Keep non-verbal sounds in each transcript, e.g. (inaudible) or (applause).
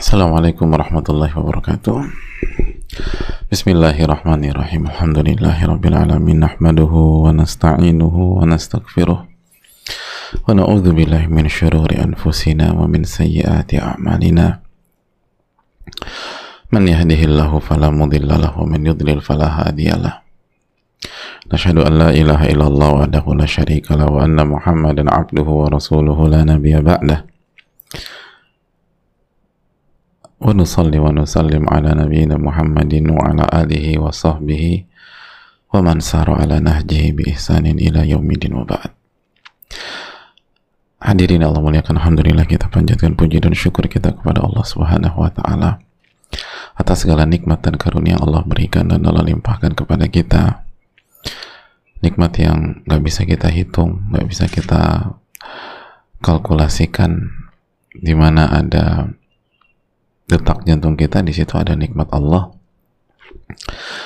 Assalamualaikum warahmatullahi wabarakatuh Bismillahirrahmanirrahim Alhamdulillahi alamin Nahmaduhu wa nasta'inuhu wa nastaghfiruh Wa na'udhu billahi min syururi anfusina wa min sayyiati a'malina Man yahdihillahu falamudillalah wa man yudlil falahadiyalah Nashhadu an la ilaha illallah wa adahu la sharika la wa anna muhammadan abduhu wa rasuluhu la nabiya ba'dah ونصلي ونسلم على نبينا محمد وعلى آله وصحبه ومن سار على نهجه بإحسان إلى يوم الدين وبعد Hadirin Allah muliakan Alhamdulillah kita panjatkan puji dan syukur kita kepada Allah Subhanahu wa taala atas segala nikmat dan karunia Allah berikan dan Allah limpahkan kepada kita. Nikmat yang gak bisa kita hitung, gak bisa kita kalkulasikan di mana ada detak jantung kita di situ ada nikmat Allah.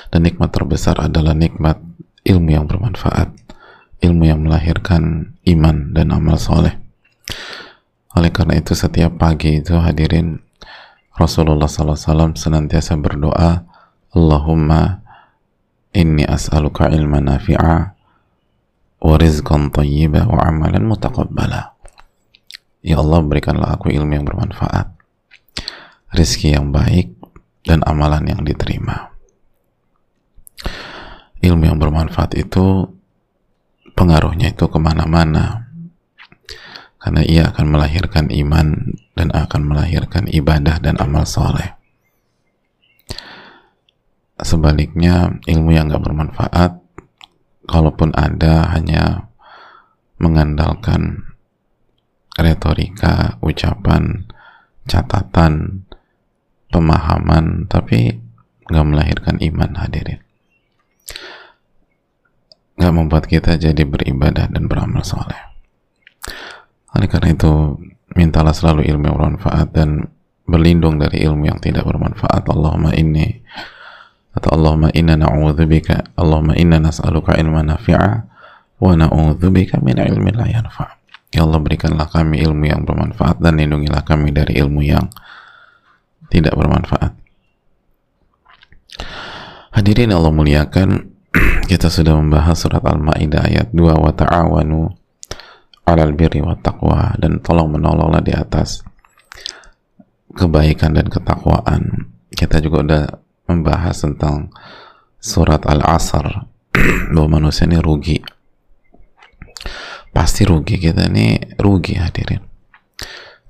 Dan nikmat terbesar adalah nikmat ilmu yang bermanfaat. Ilmu yang melahirkan iman dan amal soleh. Oleh karena itu setiap pagi itu hadirin Rasulullah SAW senantiasa berdoa Allahumma inni as'aluka ilma nafi'a wa rizqan tayyiba wa amalan mutaqabbala. Ya Allah berikanlah aku ilmu yang bermanfaat rizki yang baik, dan amalan yang diterima. Ilmu yang bermanfaat itu pengaruhnya itu ke mana-mana karena ia akan melahirkan iman dan akan melahirkan ibadah dan amal soleh. Sebaliknya ilmu yang gak bermanfaat kalaupun ada hanya mengandalkan retorika, ucapan, catatan, pemahaman tapi nggak melahirkan iman hadirin. Nggak membuat kita jadi beribadah dan beramal soleh. Oleh karena itu mintalah selalu ilmu yang bermanfaat dan berlindung dari ilmu yang tidak bermanfaat. Allahumma inni atau Allahumma inna na'udzubika. Allahumma inna nas'aluka ilma nafi'a wa na'udzubika min ilmi la yanfa' Ya Allah berikanlah kami ilmu yang bermanfaat dan lindungilah kami dari ilmu yang tidak bermanfaat. Hadirin Allah muliakan, (clears throat) kita sudah membahas surat Al-Maidah ayat 2 wa ta'awanu 'alal birri wa taqwa dan tolong menolonglah di atas kebaikan dan ketakwaan. Kita juga sudah membahas tentang surat Al-Asr (clears throat) bahwa manusia ini rugi. Pasti rugi kita ini rugi hadirin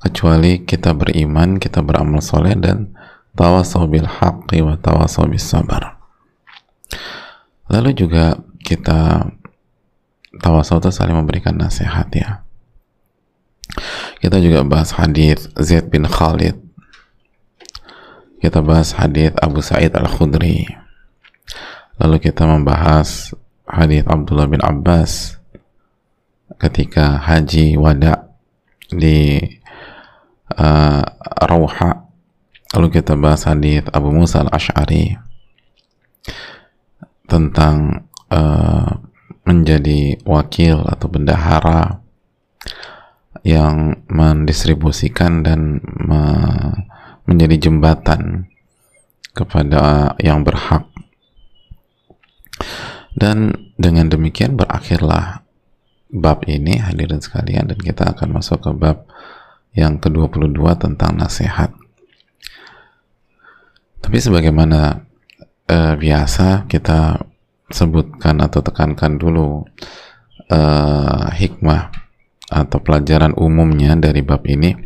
kecuali kita beriman, kita beramal soleh dan tawasau bil haqqi wa tawasau bis sabar. Lalu juga kita tawasau itu saling memberikan nasihat ya. Kita juga bahas hadis Zaid bin Khalid. Kita bahas hadis Abu Sa'id Al-Khudri. Lalu kita membahas hadis Abdullah bin Abbas ketika haji wada di uh, Rauha. Lalu kita bahas hadis Abu Musa al-Ash'ari tentang uh, menjadi wakil atau bendahara yang mendistribusikan dan me menjadi jembatan kepada yang berhak. Dan dengan demikian berakhirlah bab ini hadirin sekalian dan kita akan masuk ke bab yang ke-22 tentang nasihat. Tapi sebagaimana eh, biasa kita sebutkan atau tekankan dulu eh, hikmah atau pelajaran umumnya dari bab ini.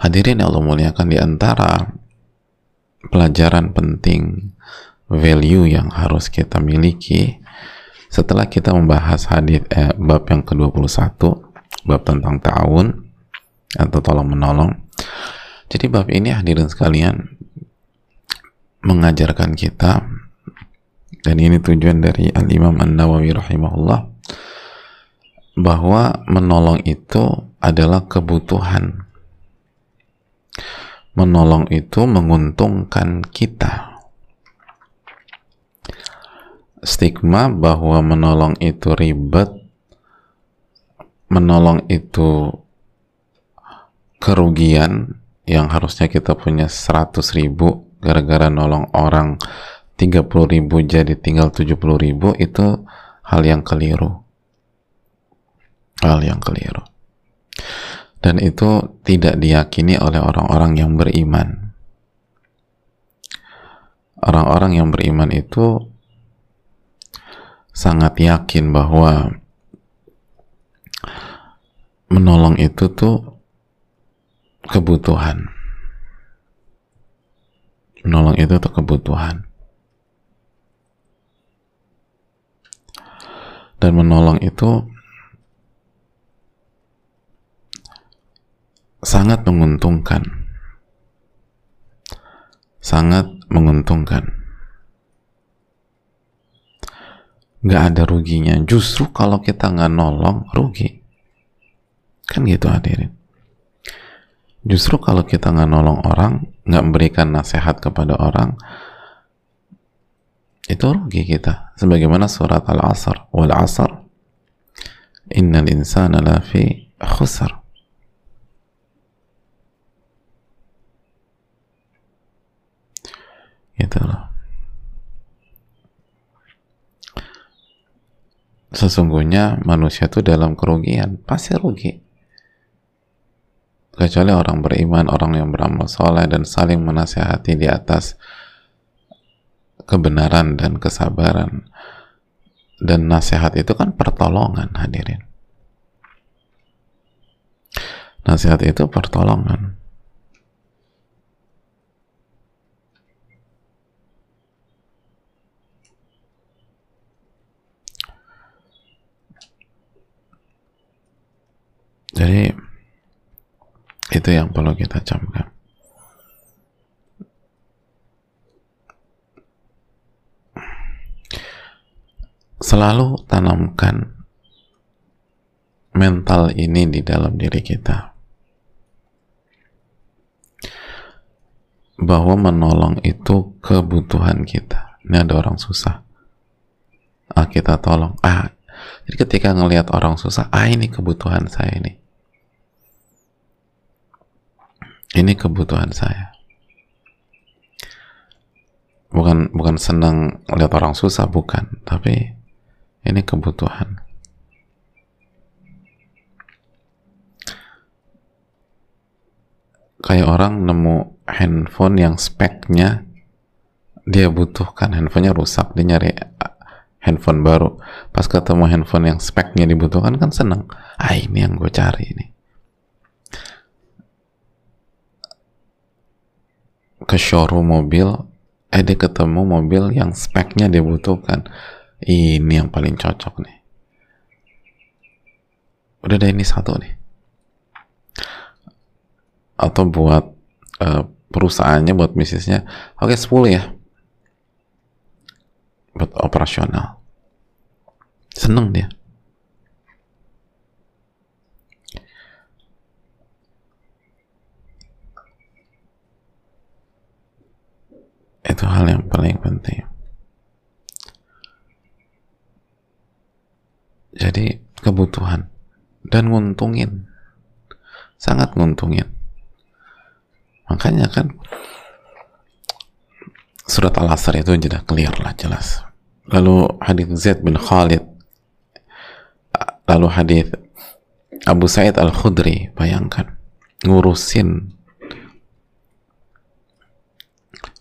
Hadirin yang Allah muliakan di antara pelajaran penting value yang harus kita miliki setelah kita membahas hadis eh, bab yang ke-21 bab tentang ta'awun atau tolong menolong. Jadi bab ini hadirin sekalian mengajarkan kita dan ini tujuan dari Al-Imam An-Nawawi rahimahullah bahwa menolong itu adalah kebutuhan. Menolong itu menguntungkan kita. Stigma bahwa menolong itu ribet menolong itu kerugian yang harusnya kita punya 100 ribu gara-gara nolong orang 30 ribu jadi tinggal 70 ribu itu hal yang keliru. Hal yang keliru. Dan itu tidak diyakini oleh orang-orang yang beriman. Orang-orang yang beriman itu sangat yakin bahwa menolong itu tuh kebutuhan. Menolong itu tuh kebutuhan. Dan menolong itu sangat menguntungkan. Sangat menguntungkan. Nggak ada ruginya. Justru kalau kita nggak nolong rugi. Kan gitu hadirin justru kalau kita nggak nolong orang nggak memberikan nasihat kepada orang itu rugi kita. Sebagaimana surat al-asr. Wal asr innal insana lafi khusr. Gitu loh. Sesungguhnya manusia itu dalam kerugian. Pasti rugi kecuali orang beriman, orang yang beramal soleh dan saling menasehati di atas kebenaran dan kesabaran. Dan nasihat itu kan pertolongan hadirin. Nasihat itu pertolongan. Jadi itu yang perlu kita camkan. Selalu tanamkan mental ini di dalam diri kita. Bahwa menolong itu kebutuhan kita. Ini ada orang susah. Ah kita tolong. Ah jadi ketika ngelihat orang susah ah ini kebutuhan saya ini ini kebutuhan saya. Bukan bukan senang lihat orang susah bukan. Tapi ini kebutuhan. Kayak orang nemu handphone yang speknya dia butuhkan. Handphonenya rusak dia nyari handphone baru. Pas ketemu handphone yang speknya dibutuhkan kan seneng. Ah ini yang gue cari ini ke showroom mobil eh dia ketemu mobil yang speknya dibutuhkan. Ini yang paling cocok nih. Udah ada ini satu nih. Atau buat uh, perusahaannya buat bisnisnya. Oke okay, 10 ya. Buat operasional. Seneng dia itu hal yang paling penting. Jadi kebutuhan. Dan nguntungin. Sangat nguntungin. Makanya kan surat al-asr itu sudah clear lah jelas. Lalu hadis Zaid bin Khalid. Lalu hadis Abu Sa'id al-Khudri bayangkan. Ngurusin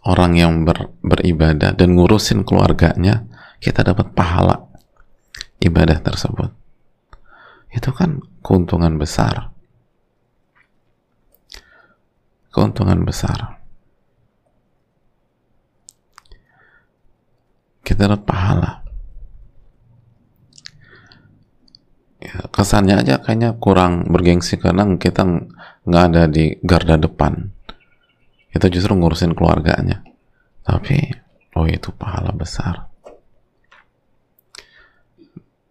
orang yang ber, beribadah dan ngurusin keluarganya, kita dapat pahala ibadah tersebut. Itu kan keuntungan besar. Keuntungan besar. Kita dapat pahala. Ya, kesannya aja kayaknya kurang bergengsi karena kita nggak ada di garda depan kita justru ngurusin keluarganya. Tapi oh itu pahala besar.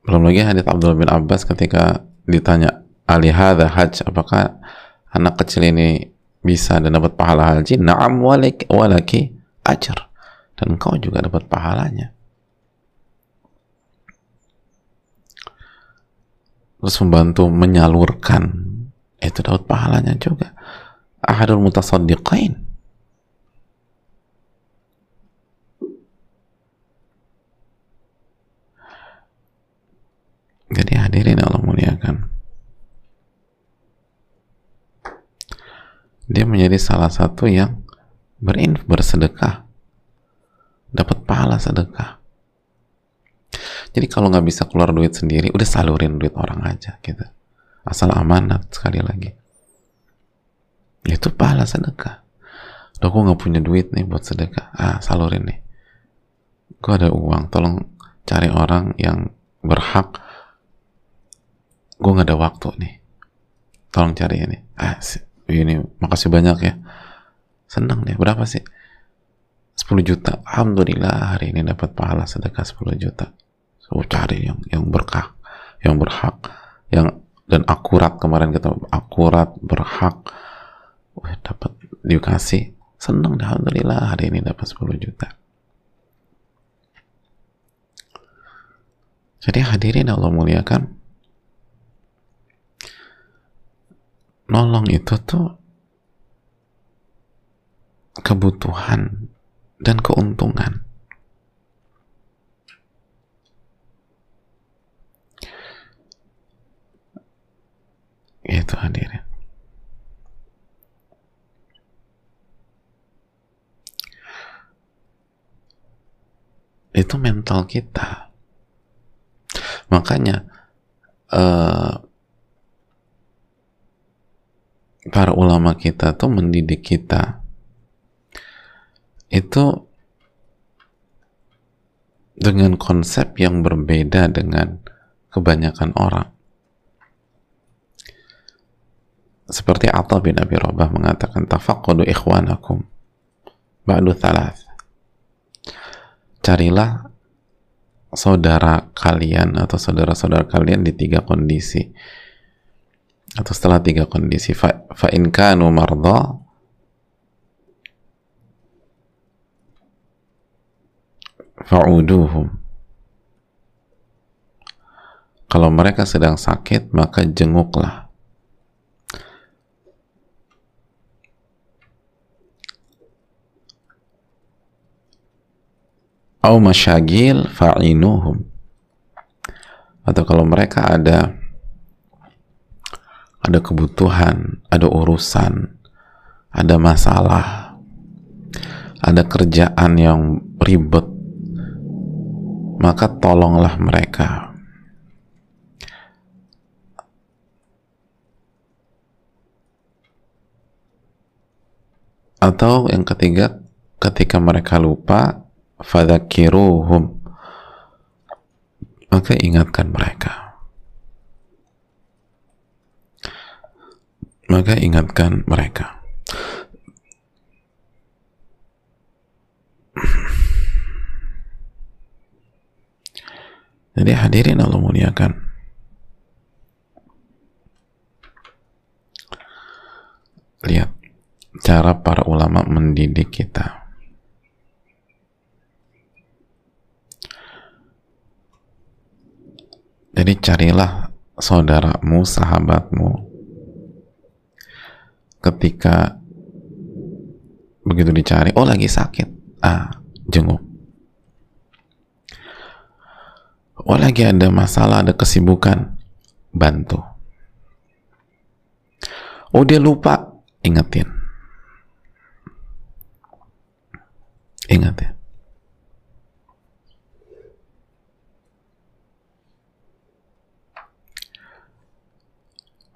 Belum lagi hadits Abdullah bin Abbas ketika ditanya alihada haj? Apakah anak kecil ini bisa dan dapat pahala haji? Na'am walaki, walaki ajar dan kau juga dapat pahalanya. Terus membantu menyalurkan itu dapat pahalanya juga. Ahadul mutasaddiqain jadi hadirin Allah muliakan. Dia menjadi salah satu yang berinf bersedekah. Dapat pahala sedekah. Jadi kalau nggak bisa keluar duit sendiri udah salurin duit orang aja gitu. Asal amanat sekali lagi. Itu pahala sedekah. Loh gue nggak punya duit nih buat sedekah. Ah salurin nih. Gue ada uang tolong cari orang yang berhak gue nggak ada waktu nih. Tolong cari ini. Ah ini makasih banyak ya. Senang deh. Berapa sih? 10 juta. Alhamdulillah hari ini dapat pahala sedekah 10 juta. So cari yang yang berkah yang berhak yang dan akurat. Kemarin kita akurat berhak. Wah, dapat dikasih. Senang deh Alhamdulillah hari ini dapat 10 juta. Jadi hadirin Allah muliakan nolong itu tuh kebutuhan dan keuntungan. Itu hadirin. Itu mental kita. Makanya uh, para ulama kita tuh mendidik kita itu dengan konsep yang berbeda dengan kebanyakan orang. Seperti Atta bin Abi Rabah mengatakan tafaqqudu ikhwanakum ba'du thalath. Carilah saudara kalian atau saudara-saudara kalian di tiga kondisi atau setelah tiga kondisi fa, fa in kanu marda fa'uduhum. Kalau mereka sedang sakit maka jenguklah. Au masyagil fa'inuhum. Atau kalau mereka ada ada kebutuhan, ada urusan, ada masalah, ada kerjaan yang ribet, maka tolonglah mereka. Atau yang ketiga, ketika mereka lupa, fadhakiruhum, maka ingatkan mereka. Maka ingatkan mereka. Jadi hadirin Allah muliakan. Lihat cara para ulama mendidik kita. Jadi carilah saudaramu, sahabatmu, ketika begitu dicari oh lagi sakit. Ah jenguk. Oh lagi ada masalah ada kesibukan. Bantu. Oh dia lupa. Ingetin. Ingat ya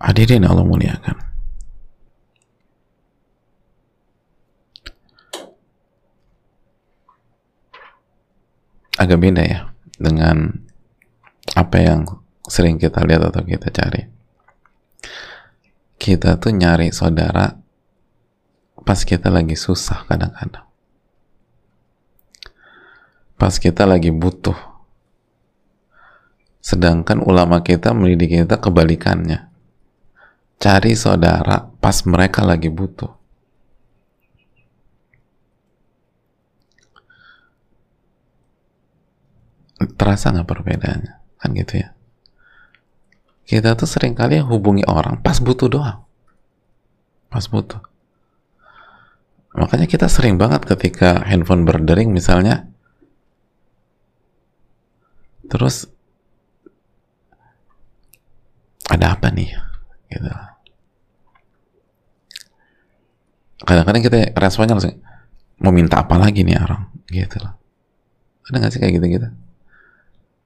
hadirin Allah muliakan agak beda ya dengan apa yang sering kita lihat atau kita cari. Kita tuh nyari saudara pas kita lagi susah kadang-kadang. Pas kita lagi butuh. Sedangkan ulama kita mendidik kita kebalikannya. Cari saudara pas mereka lagi butuh. Terasa nggak perbedaannya? Kan gitu ya. Kita tuh sering kali hubungi orang pas butuh doang. Pas butuh. Makanya kita sering banget ketika handphone berdering misalnya terus ada apa nih? Gitu. Kadang-kadang kita responnya langsung mau minta apa lagi nih orang? Gitu loh. Ada nggak sih kayak gitu gitu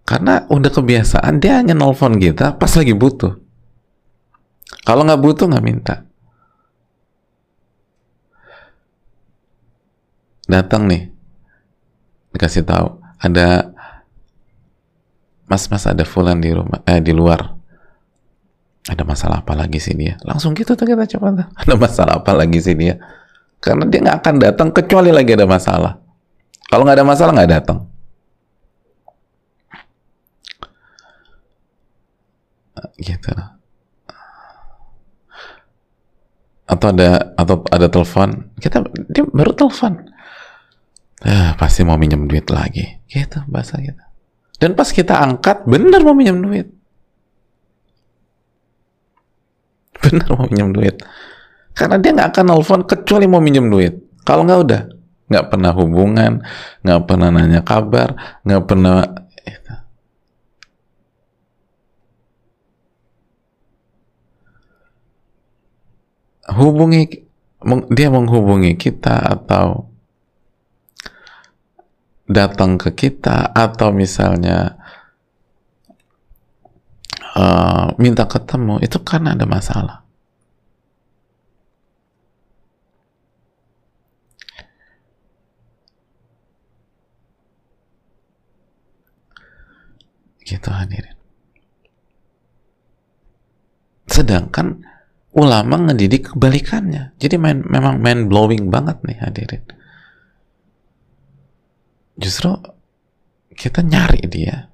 karena udah kebiasaan dia hanya nelfon kita pas lagi butuh. Kalau nggak butuh nggak minta. Datang nih dikasih tahu ada mas-mas ada fulan di rumah eh di luar. Ada masalah apa lagi sih dia? Langsung gitu tuh kita coba (laughs) ada masalah apa lagi sih dia? Karena dia nggak akan datang kecuali lagi ada masalah. Kalau nggak ada masalah nggak datang gitu. Atau ada atau ada telepon. Kita dia baru telepon. Eh, pasti mau minjem duit lagi. Gitu bahasa kita. Dan pas kita angkat bener mau minjem duit. Bener mau minjem duit. Karena dia nggak akan nelfon kecuali mau minjem duit. Kalau nggak udah. Nggak pernah hubungan nggak pernah nanya kabar nggak pernah itu. Hubungi dia menghubungi kita atau datang ke kita atau misalnya uh, minta ketemu itu karena ada masalah. Gitu hadirin. Sedangkan ulama ngedidik kebalikannya. Jadi main, memang main blowing banget nih hadirin. Justru kita nyari dia.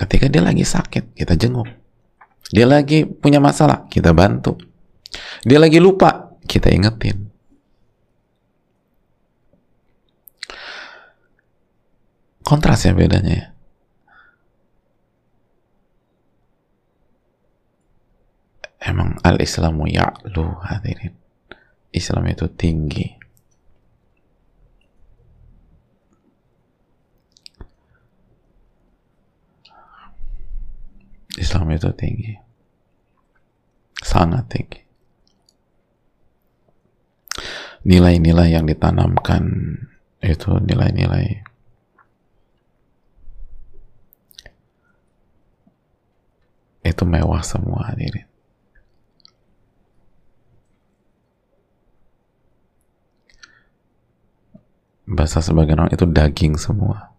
Ketika dia lagi sakit kita jenguk. Dia lagi punya masalah kita bantu. Dia lagi lupa kita ingetin. Kontras ya bedanya ya emang al-islamu ya'lu hadirin. Islam itu tinggi. Islam itu tinggi. Sangat tinggi. Nilai-nilai yang ditanamkan itu nilai-nilai itu mewah semua hadirin bahasa sebagian orang itu daging semua.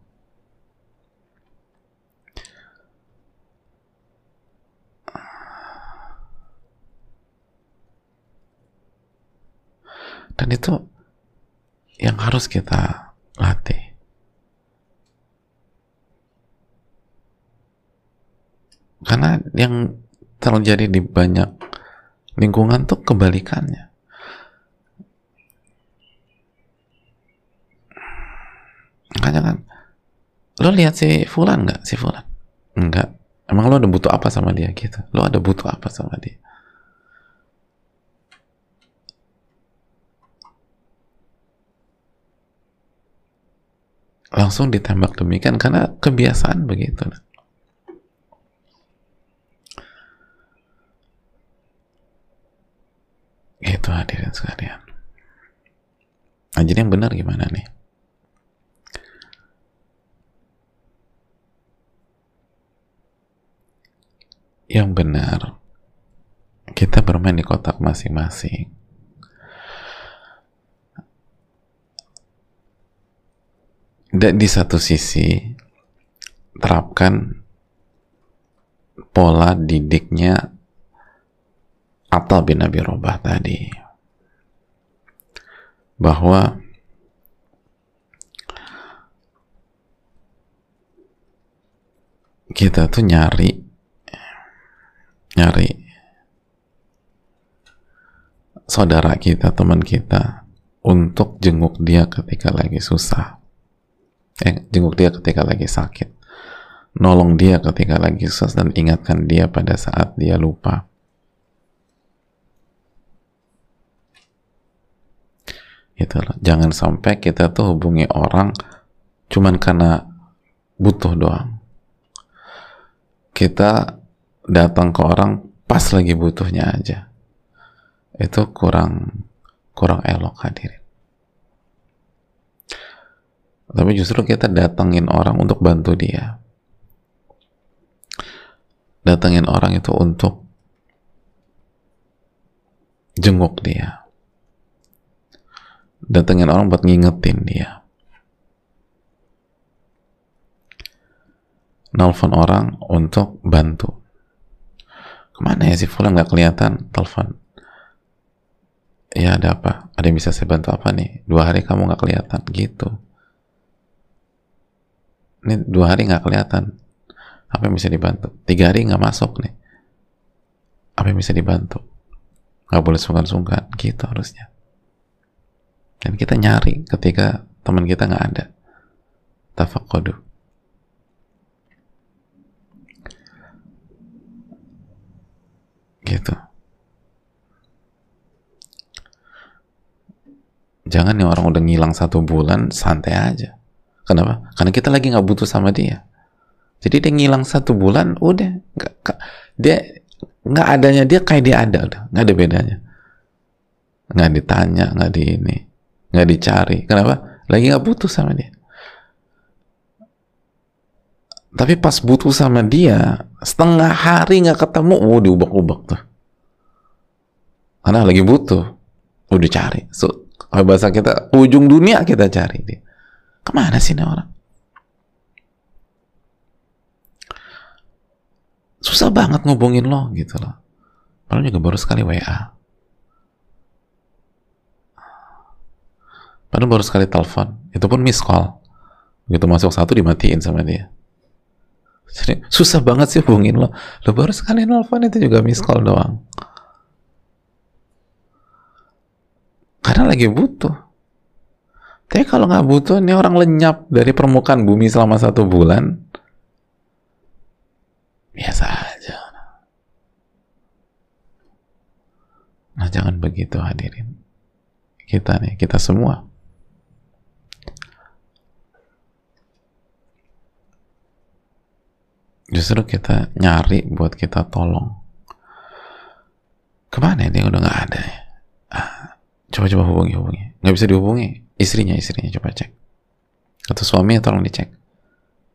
Dan itu yang harus kita latih. Karena yang terjadi di banyak lingkungan tuh kebalikannya makanya kan lo lihat si Fulan nggak? Si Fulan? Enggak emang lo ada butuh apa sama dia gitu? Lo ada butuh apa sama dia? Langsung ditembak demikian karena kebiasaan begitu. Itu hadirin sekalian. Nah jadi yang benar gimana nih yang benar kita bermain di kotak masing-masing. Dan di satu sisi terapkan pola didiknya atau bin Nabi Robah tadi. Bahwa kita tuh nyari nyari saudara kita, teman kita untuk jenguk dia ketika lagi susah. Eh, jenguk dia ketika lagi sakit. Nolong dia ketika lagi susah dan ingatkan dia pada saat dia lupa. Gitu loh. Jangan sampai kita tuh hubungi orang cuman karena butuh doang. Kita datang ke orang pas lagi butuhnya aja. Itu kurang kurang elok hadirin. Tapi justru kita datangin orang untuk bantu dia. Datangin orang itu untuk jenguk dia. Datengin orang buat ngingetin dia. Nelfon orang untuk bantu ke mana ya si Fulan nggak kelihatan. Telepon. Ya ada apa? Ada yang bisa saya bantu apa nih? Dua hari kamu nggak kelihatan. Gitu. Ini dua hari nggak kelihatan. Apa yang bisa dibantu? Tiga hari nggak masuk nih. Apa yang bisa dibantu? Nggak boleh sungkan-sungkan. Gitu harusnya. Dan kita nyari ketika teman kita nggak ada. Tafakodu gitu. Jangan nih orang udah ngilang satu bulan santai aja. Kenapa? Karena kita lagi nggak butuh sama dia. Jadi dia ngilang satu bulan udah. Nggak dia nggak adanya dia kayak dia ada udah. Nggak ada bedanya. Nggak ditanya nggak di ini nggak dicari. Kenapa? Lagi nggak butuh sama dia. Tapi pas butuh sama dia setengah hari nggak ketemu. Oh diubah-ubah tuh. Karena lagi butuh. Udah cari so kalau bahasa kita ujung dunia kita cari dia. Ke mana sih ini orang? Susah banget ngubungin lo gitu loh. Padahal juga baru sekali WA Padahal baru sekali telepon, itu pun miss call. Begitu masuk satu dimatiin sama dia. Jadi, susah banget sih hubungin lo. Lo baru sekali nelfon itu juga miss call doang. Karena lagi butuh. Tapi kalau nggak butuh, ini orang lenyap dari permukaan bumi selama satu bulan. Biasa aja. Nah jangan begitu hadirin. Kita nih, kita semua. Justru kita nyari buat kita tolong. Ke mana dia udah nggak ada ya? Ah, coba coba hubungi hubungi. Nggak bisa dihubungi. Istrinya istrinya. Coba cek. Atau suaminya tolong dicek.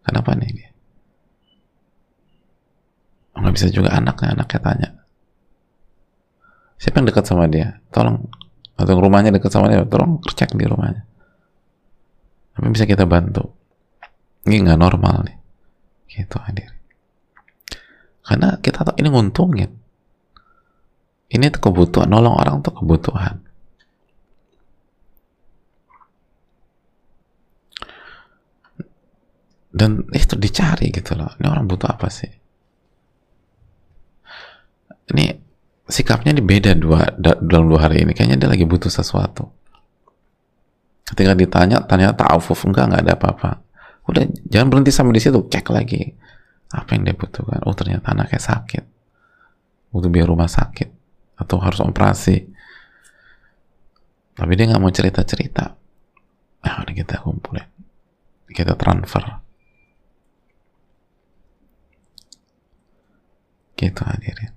Kenapa nih dia? Oh, nggak bisa juga anaknya anaknya tanya. Siapa yang dekat sama dia? Tolong. Atau rumahnya dekat sama dia? Tolong cek di rumahnya. Apa bisa kita bantu? Ini nggak normal nih. Gitu hadir karena kita tahu ini nguntungin. Ini tuh kebutuhan, nolong orang tuh kebutuhan. Dan itu dicari gitu loh. Ini orang butuh apa sih? Ini sikapnya ini beda dua dalam dua hari ini. Kayaknya dia lagi butuh sesuatu. Ketika ditanya, tanya ta'afuf enggak, enggak ada apa-apa. Udah, jangan berhenti sampai di situ, cek lagi apa yang dia butuhkan? Oh ternyata anaknya sakit. Butuh biaya rumah sakit. Atau harus operasi. Tapi dia nggak mau cerita cerita nah udah kita kumpulin. Kita transfer. Gitu hadirin.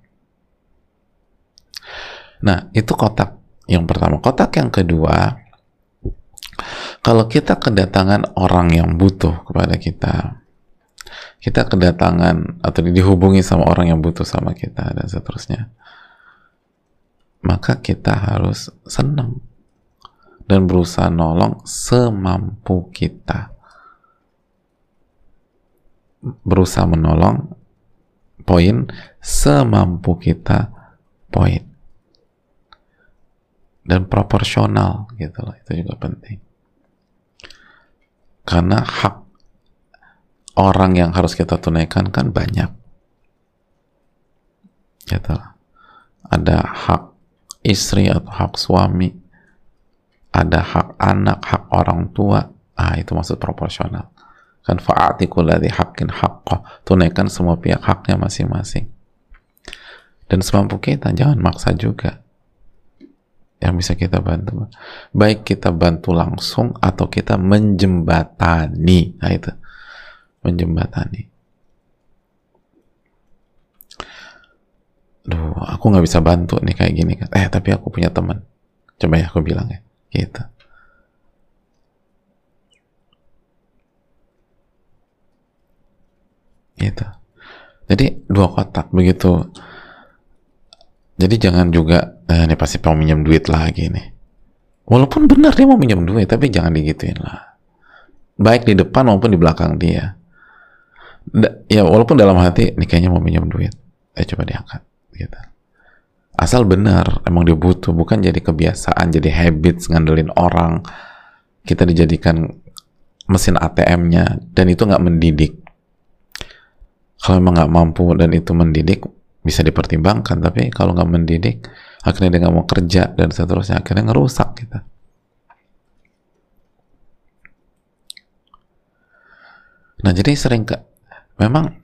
Nah itu kotak yang pertama. Kotak yang kedua kalau kita kedatangan orang yang butuh kepada kita kita kedatangan atau dihubungi sama orang yang butuh sama kita dan seterusnya maka kita harus senang dan berusaha nolong semampu kita. Berusaha menolong poin semampu kita poin. Dan proporsional gitu loh itu juga penting. Karena hak orang yang harus kita tunaikan kan banyak. Gitu. Ada hak istri atau hak suami, ada hak anak, hak orang tua. Ah, itu maksud proporsional. Kan fa'atikul ladhi haqqin haqqah. Tunaikan semua pihak haknya masing-masing. Dan semampu kita, jangan maksa juga. yang bisa kita bantu baik kita bantu langsung atau kita menjembatani nah itu menjembatani. Duh, aku nggak bisa bantu nih kayak gini eh tapi aku punya teman. Coba ya aku bilang ya gitu. Gitu. Jadi dua kotak begitu. Jadi jangan juga eh, ini pasti mau minjem duit lagi nih. Walaupun benar dia mau minjem duit tapi jangan digituin lah. Baik di depan maupun di belakang dia ya walaupun dalam hati ini kayaknya mau minjem duit. Eh coba diangkat gitu. Asal benar emang dia butuh bukan jadi kebiasaan jadi habit ngandelin orang. Kita dijadikan mesin ATM-nya dan itu nggak mendidik. Kalau emang nggak mampu dan itu mendidik bisa dipertimbangkan tapi kalau nggak mendidik akhirnya dia nggak mau kerja dan seterusnya akhirnya ngerusak kita. Nah jadi sering ke memang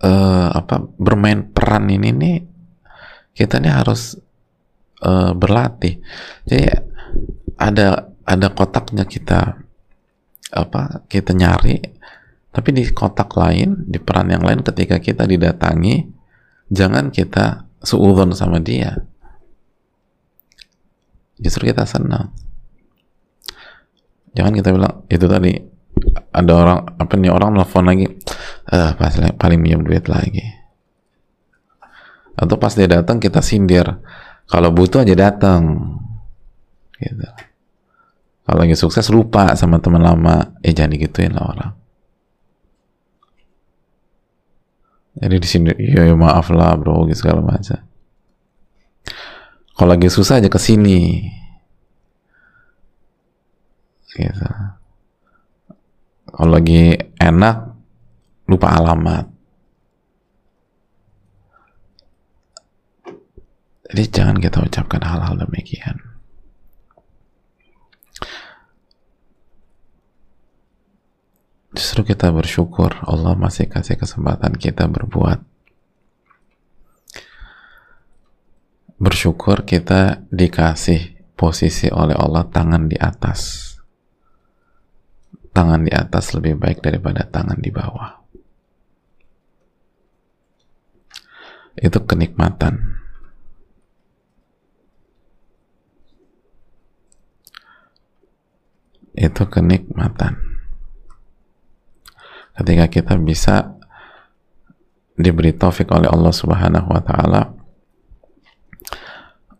uh, apa bermain peran ini nih kita nih harus uh, berlatih jadi ada ada kotaknya kita apa kita nyari tapi di kotak lain, di peran yang lain ketika kita didatangi, jangan kita suudon sama dia. Justru kita senang. Jangan kita bilang, itu tadi ada orang, apa nih, orang nelfon lagi, eh, pas paling minjem duit lagi. Atau pas dia datang kita sindir, kalau butuh aja datang. Gitu. Kalau lagi sukses lupa sama teman lama, eh jangan digituin lah orang. jadi di sini ya, ya maaf lah bro gitu segala macam kalau lagi susah aja ke sini gitu kalau lagi enak lupa alamat. Jadi jangan kita ucapkan hal-hal demikian. Justru kita bersyukur Allah masih kasih kesempatan kita berbuat. Bersyukur kita dikasih posisi oleh Allah tangan di atas tangan di atas lebih baik daripada tangan di bawah. Itu kenikmatan. Itu kenikmatan. Ketika kita bisa diberi taufik oleh Allah Subhanahu wa taala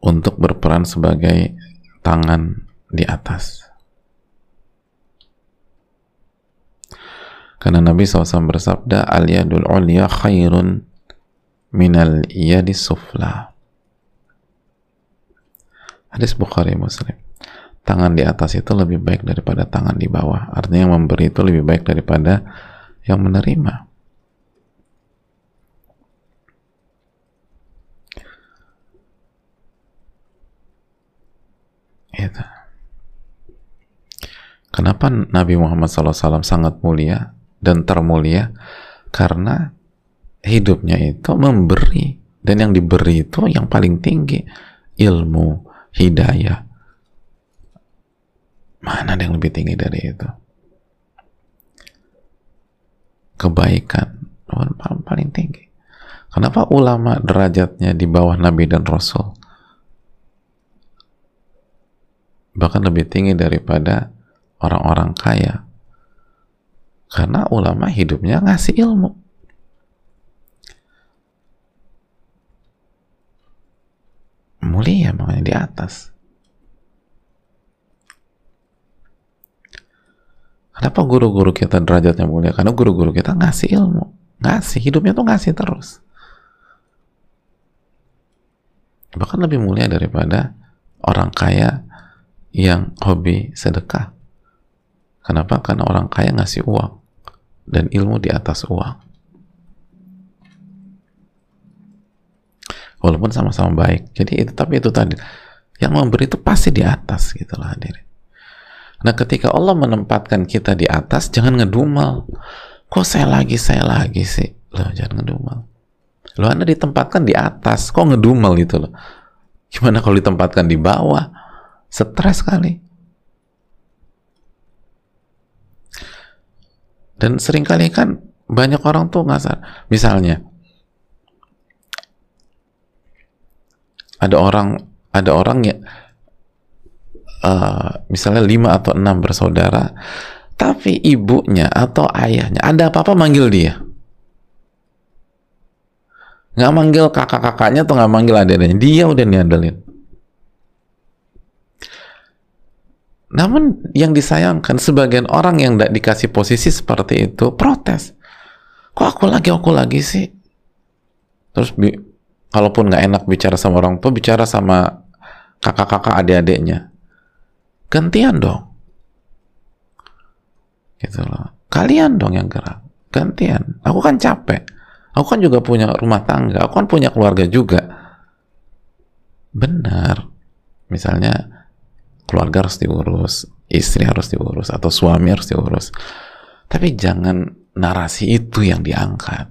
untuk berperan sebagai tangan di atas. Karena Nabi SAW bersabda, Al-yadul ulya khairun minal yadi sufla. Hadis Bukhari Muslim. Tangan di atas itu lebih baik daripada tangan di bawah. Artinya yang memberi itu lebih baik daripada yang menerima. Kenapa Nabi Muhammad SAW sangat mulia dan termulia? Karena hidupnya itu memberi dan yang diberi itu yang paling tinggi ilmu, hidayah. Mana ada yang lebih tinggi dari itu? kebaikan paling, paling tinggi kenapa ulama derajatnya di bawah Nabi dan Rasul bahkan lebih tinggi daripada orang-orang kaya karena ulama hidupnya ngasih ilmu mulia makanya di atas Kenapa guru-guru kita derajatnya mulia? Karena guru-guru kita ngasih ilmu. Ngasih, hidupnya tuh ngasih terus. Bahkan lebih mulia daripada orang kaya yang hobi sedekah. Kenapa? Karena orang kaya ngasih uang dan ilmu di atas uang. Walaupun sama-sama baik. Jadi itu tapi itu tadi yang memberi itu pasti di atas gitu lah hadirin. Nah ketika Allah menempatkan kita di atas, jangan ngedumel. Kok saya lagi, saya lagi sih? Loh, jangan ngedumel. Loh, Anda ditempatkan di atas, kok ngedumel gitu loh. Gimana kalau ditempatkan di bawah? Stres sekali. Dan sering kali kan banyak orang tuh ngasar. Misalnya, ada orang ada orang ya uh, misalnya lima atau enam bersaudara tapi ibunya atau ayahnya ada apa-apa manggil dia. Nggak manggil kakak-kakaknya atau nggak manggil adiknya dia udah niandelin namun yang disayangkan sebagian orang yang tidak dikasih posisi seperti itu protes. Kok aku lagi aku lagi sih? Terus kalaupun nggak enak bicara sama orang tua bicara sama kakak-kakak adik-adiknya. Gantian dong. Gitu loh. Kalian dong yang gerak. Gantian. Aku kan capek. Aku kan juga punya rumah tangga. Aku kan punya keluarga juga. Benar. Misalnya keluarga harus diurus istri harus diurus atau suami harus diurus tapi jangan narasi itu yang diangkat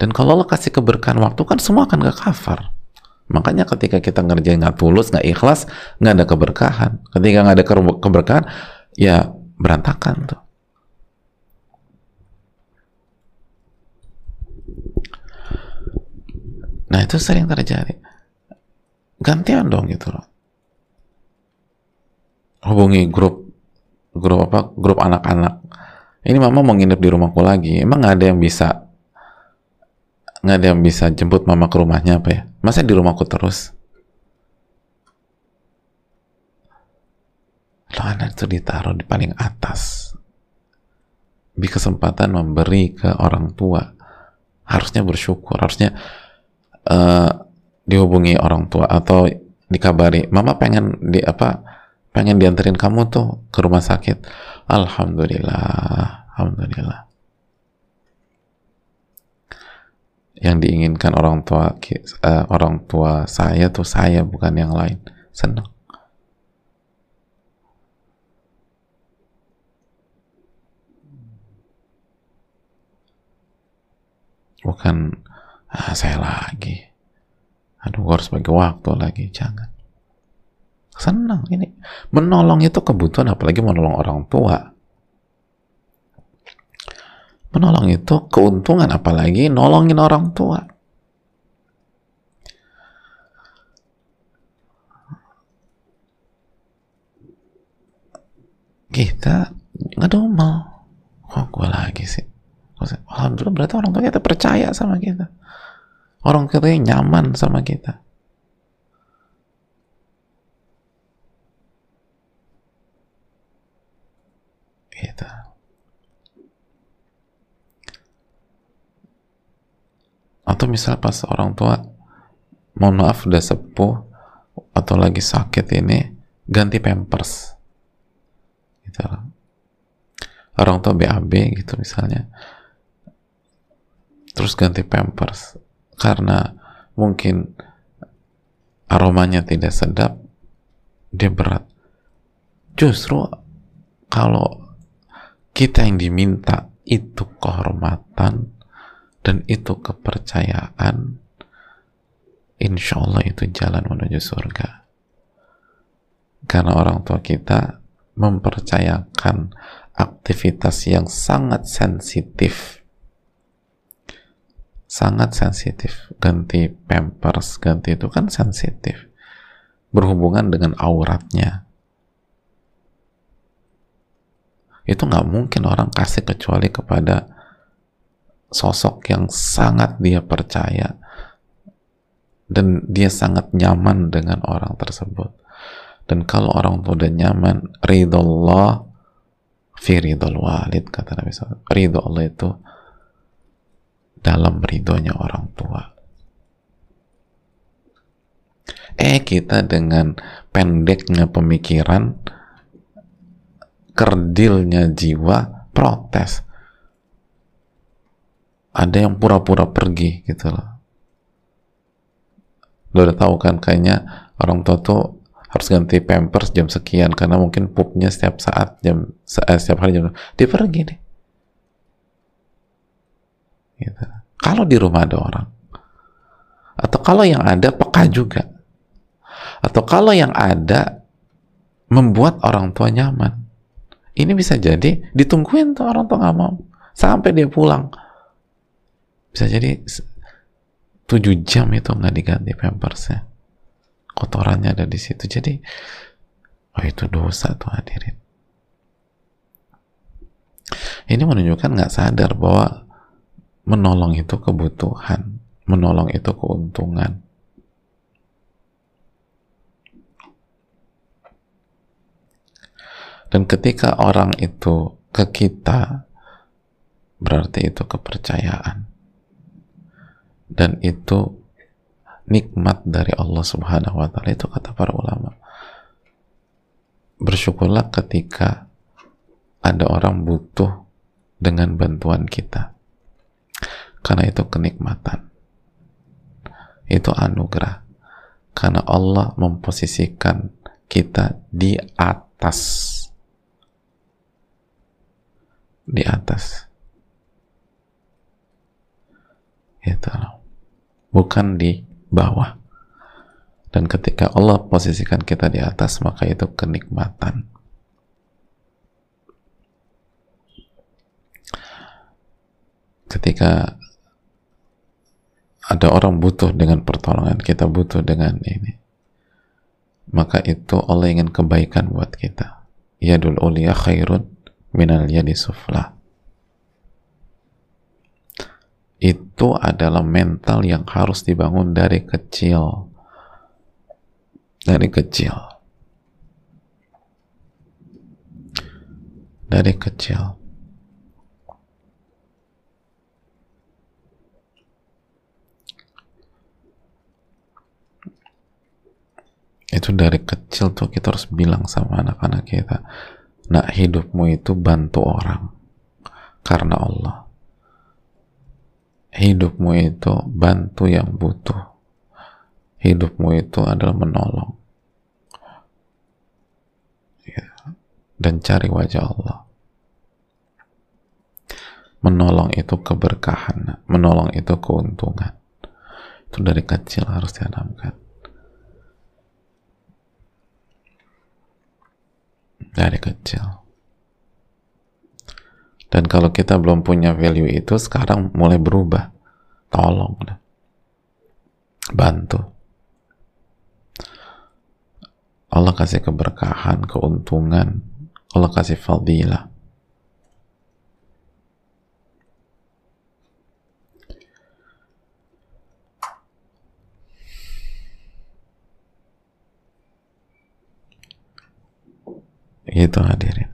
dan kalau Allah kasih keberkahan waktu kan semua akan gak kafar. Makanya ketika kita ngerjain nggak tulus, nggak ikhlas, nggak ada keberkahan. Ketika nggak ada keberkahan, ya berantakan tuh. Nah itu sering terjadi. Gantian dong gitu loh. Hubungi grup grup apa? Grup anak-anak. Ini mama mau nginep di rumahku lagi. Emang nggak ada yang bisa nggak ada yang bisa jemput mama ke rumahnya apa ya masa di rumahku terus lo anak itu ditaruh di paling atas di kesempatan memberi ke orang tua harusnya bersyukur harusnya uh, dihubungi orang tua atau dikabari mama pengen di apa pengen dianterin kamu tuh ke rumah sakit. Alhamdulillah alhamdulillah. Yang diinginkan orang tua uh, orang tua saya tuh saya bukan yang lain. Senang bukan ah, saya lagi. Aduh harus bagi waktu lagi jangan senang ini menolong itu kebutuhan apalagi menolong orang tua Menolong itu keuntungan apalagi nolongin orang tua. Kita ngedumel. Kok gue lagi sih? Alhamdulillah berarti orang tua kita percaya sama kita. Orang yang nyaman sama kita. Gitu. atau misal pas orang tua mohon maaf udah sepuh atau lagi sakit ini ganti pampers. Gitu orang tua BAB gitu misalnya. Terus ganti pampers. Karena mungkin aromanya tidak sedap dia berat. Justru kalau kita yang diminta itu kehormatan dan itu kepercayaan. Insya Allah itu jalan menuju surga. Karena orang tua kita mempercayakan aktivitas yang sangat sensitif. Sangat sensitif. Ganti pampers ganti itu kan sensitif. Berhubungan dengan auratnya itu nggak mungkin orang kasih kecuali kepada sosok yang sangat dia percaya dan dia sangat nyaman dengan orang tersebut. Dan kalau orang tua udah nyaman ridho Allah fi ridho walid kata Nabi SAW ridho Allah itu dalam ridhonya orang tua. Eh kita dengan pendeknya pemikiran kerdilnya jiwa protes. Ada yang pura-pura pergi gitu loh. Lo udah tahu kan kayaknya orang tua tuh harus ganti pampers jam sekian karena mungkin pupnya setiap saat jam eh, setiap hari jam dia pergi nih gitu. kalau di rumah ada orang atau kalau yang ada peka juga. Atau kalau yang ada membuat orang tua nyaman ini bisa jadi ditungguin tuh orang tua nggak mau. Sampai dia pulang. Bisa jadi tujuh jam itu nggak diganti pampersnya. Kotorannya ada di situ. Jadi oh itu dosa tuh hadirin. Ini menunjukkan nggak sadar bahwa menolong itu kebutuhan menolong itu keuntungan dan ketika orang itu ke kita berarti itu kepercayaan dan itu nikmat dari Allah Subhanahu wa taala itu kata para ulama. Bersyukurlah ketika ada orang butuh dengan bantuan kita. Karena itu kenikmatan. Itu anugerah. Karena Allah memposisikan kita di atas. Di atas. Itu bukan di bawah. Dan ketika Allah posisikan kita di atas, maka itu kenikmatan. Ketika ada orang butuh dengan pertolongan, kita butuh dengan ini. Maka itu Allah ingin kebaikan buat kita. Yadul ulia khairun minal yadi sufla. Itu adalah mental yang harus dibangun dari kecil. Dari kecil. Dari kecil. Itu dari kecil tuh kita harus bilang sama anak-anak kita nak hidupmu itu bantu orang karena Allah. Hidupmu itu bantu yang butuh. Hidupmu itu adalah menolong. Ya. dan cari wajah Allah. Menolong itu keberkahan menolong itu keuntungan. Itu dari kecil harus ditanamkan dari kecil dan kalau kita belum punya value itu, sekarang mulai berubah. Tolong. Bantu. Allah kasih keberkahan, keuntungan. Allah kasih fadilah. Itu hadirin.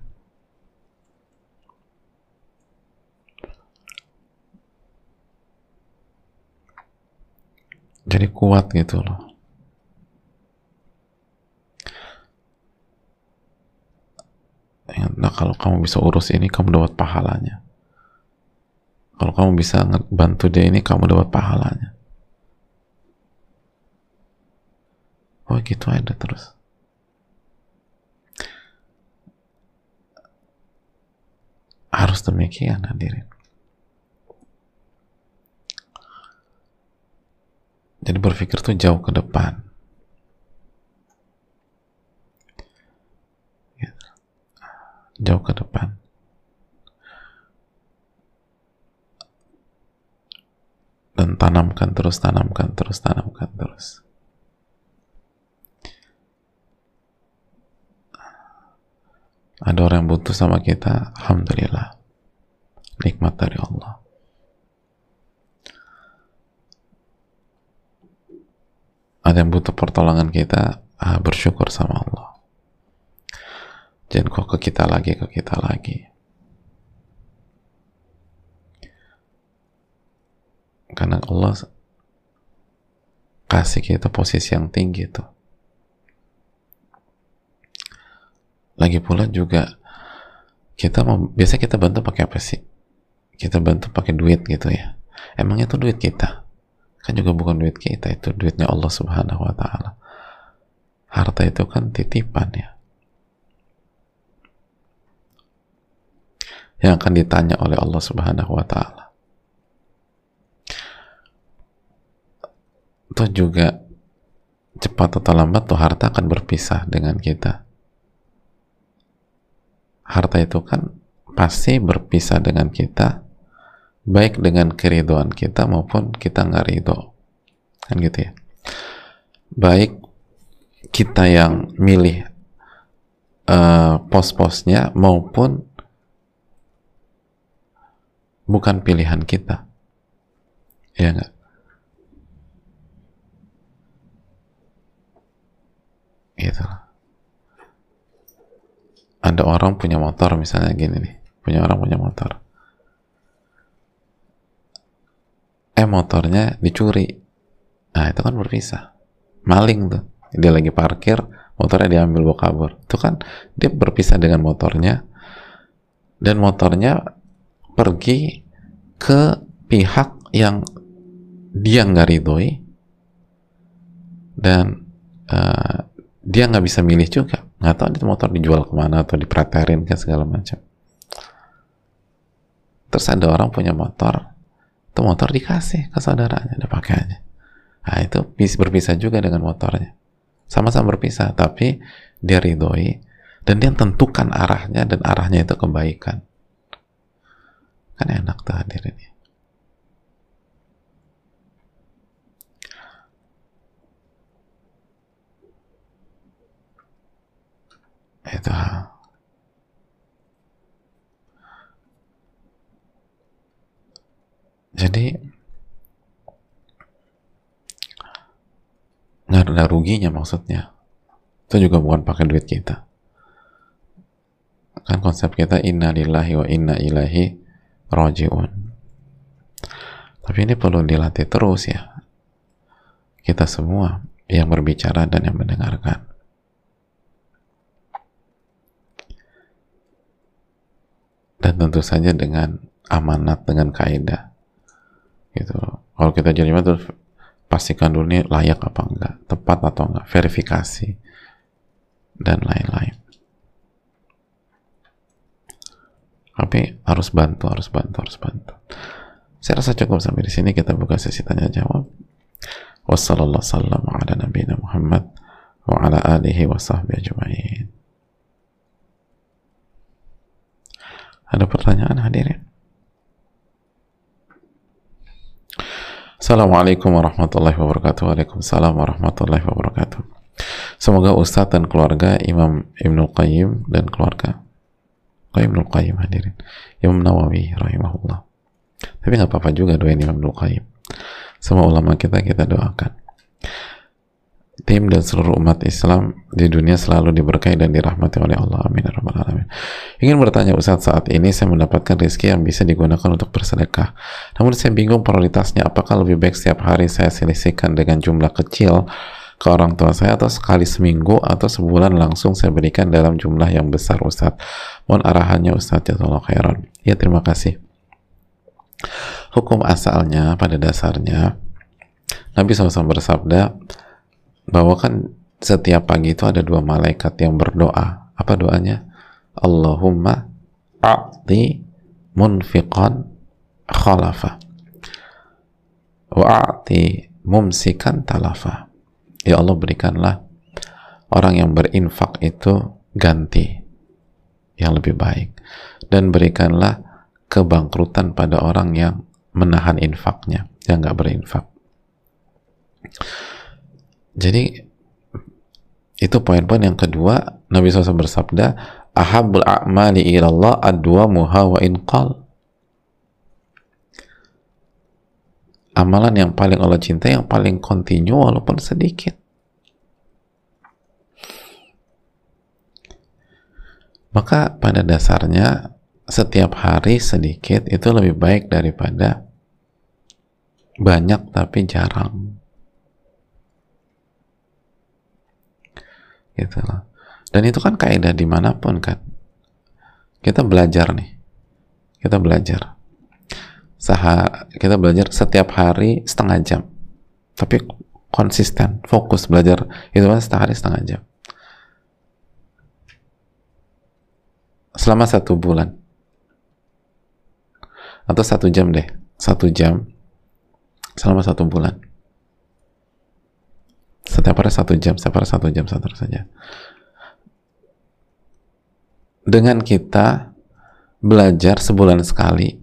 jadi kuat gitu loh. Nah kalau kamu bisa urus ini kamu dapat pahalanya. Kalau kamu bisa bantu dia ini kamu dapat pahalanya. Oh gitu ada terus harus demikian hadirin Jadi berpikir tuh jauh ke depan. Gitu. Jauh ke depan. Dan tanamkan terus, tanamkan terus, tanamkan terus. Ada orang yang butuh sama kita, Alhamdulillah. Nikmat dari Allah. ada yang butuh pertolongan kita ah, bersyukur sama Allah jangan kok ke kita lagi ke kita lagi karena Allah kasih kita posisi yang tinggi tuh lagi pula juga kita mau biasa kita bantu pakai apa sih? Kita bantu pakai duit gitu ya. Emangnya itu duit kita? Kan juga bukan duit kita itu duitnya Allah subhanahu wa ta'ala. Harta itu kan titipan ya. Yang akan ditanya oleh Allah subhanahu wa ta'ala. Itu juga cepat atau lambat tuh harta akan berpisah dengan kita harta itu kan pasti berpisah dengan kita baik dengan keriduan kita maupun kita nggak ridho. Kan gitu ya? Baik kita yang milih uh, pos-posnya maupun bukan pilihan kita. Ya nggak? Gitu ada orang punya motor misalnya gini nih. Punya orang punya motor. Eh motornya dicuri. Nah itu kan berpisah. Maling tuh. Dia lagi parkir motornya diambil bawa kabur. Itu kan dia berpisah dengan motornya dan motornya pergi ke pihak yang dia nggak ridhoi dan uh, dia nggak bisa milih juga nggak tahu itu motor dijual ke mana atau dipraterin kan segala macam. Terus ada orang punya motor itu motor dikasih ke saudaranya ada pakai aja nah itu berpisah juga dengan motornya. Sama-sama berpisah tapi dia ridhoi dan dia tentukan arahnya dan arahnya itu kebaikan. Kan enak tuh hadirin itu jadi nggak ada ruginya maksudnya. Itu juga bukan pakai duit kita. Kan konsep kita inna lillahi wa inna ilahi rojiun. Tapi ini perlu dilatih terus ya. Kita semua yang berbicara dan yang mendengarkan dan tentu saja dengan amanat dengan kaidah. Gitu. Kalau kita jadi imam terus pastikan dulu nih layak apa enggak tepat atau enggak verifikasi dan lain-lain. Tapi harus bantu harus bantu harus bantu. Saya rasa cukup sampai di sini. Kita buka sesi tanya jawab wassalamualaikum warahmatullahi wabarakatuh Ada pertanyaan hadirin? Assalamualaikum warahmatullahi wabarakatuh. Waalaikumsalam warahmatullahi wabarakatuh. Semoga Ustadz dan keluarga Imam Ibnu Qayyim dan keluarga Ibnu Qayyim hadirin. Imam Nawawi rahimahullah. Tapi nggak apa-apa juga doain Imam Ibnu Qayyim. Semua ulama kita kita doakan tim dan seluruh umat Islam di dunia selalu diberkahi dan dirahmati oleh Allah. Amin. Ya alamin. Ingin bertanya Ustaz, saat ini saya mendapatkan rezeki yang bisa digunakan untuk bersedekah. Namun saya bingung prioritasnya apakah lebih baik setiap hari saya selisihkan dengan jumlah kecil ke orang tua saya atau sekali seminggu atau sebulan langsung saya berikan dalam jumlah yang besar Ustaz. Mohon arahannya Ustaz Jazallah khairan. Ya terima kasih. Hukum asalnya pada dasarnya Nabi SAW bersabda, bahwa kan setiap pagi itu ada dua malaikat yang berdoa. Apa doanya? Allahumma a'ti munfiqan khalafa wa a'ti mumsikan talafa. Ya Allah berikanlah orang yang berinfak itu ganti yang lebih baik dan berikanlah kebangkrutan pada orang yang menahan infaknya yang nggak berinfak jadi itu poin-poin yang kedua Nabi SAW bersabda ahabul a'mali ilallah adwa muha wa inqal amalan yang paling Allah cintai yang paling kontinu walaupun sedikit. Maka pada dasarnya setiap hari sedikit itu lebih baik daripada banyak tapi jarang gitu loh. Dan itu kan kaidah di mana pun kan kita belajar nih. Kita belajar. Saha, kita belajar setiap hari setengah jam. Tapi konsisten fokus belajar itu kan setengah hari setengah jam. Selama satu bulan. Atau satu jam deh. Satu jam selama satu bulan setiap hari satu jam setiap hari satu jam satu saja dengan kita belajar sebulan sekali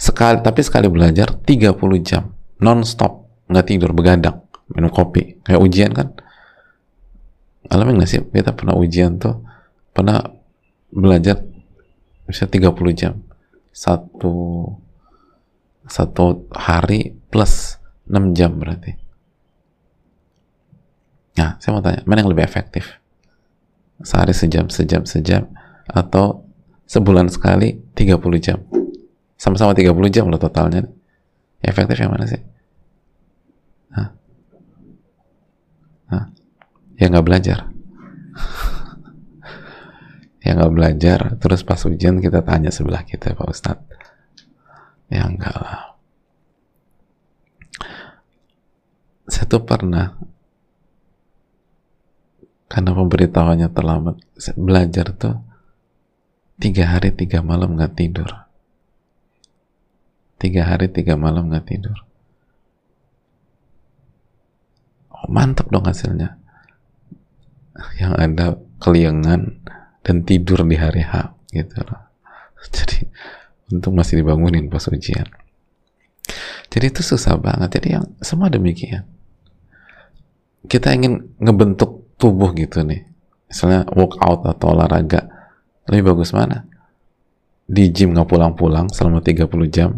sekali tapi sekali belajar 30 jam non stop nggak tidur begadang minum kopi. Kayak ujian kan? Alamin nggak sih? Kita pernah ujian tuh pernah belajar bisa 30 jam. Satu satu hari plus 6 jam berarti nah saya mau tanya mana yang lebih efektif? Sehari sejam sejam sejam atau sebulan sekali 30 jam? Sama-sama 30 jam loh totalnya. Efektif yang mana sih? Hah? Hah? ya nggak belajar. (laughs) Ya nggak belajar. Terus pas ujian kita tanya sebelah kita Pak Ustadz. Ya enggak lah. Saya tuh pernah karena pemberitahuannya terlambat. Belajar tuh tiga hari tiga malam nggak tidur. Tiga hari tiga malam nggak tidur. Oh, mantap dong hasilnya. Yang ada keliangan dan tidur di hari H gitu loh. (laughs) Jadi untuk masih dibangunin pas ujian. Jadi itu susah banget. Jadi yang semua demikian. Kita ingin ngebentuk tubuh gitu nih misalnya workout atau olahraga lebih bagus mana di gym nggak pulang-pulang selama 30 jam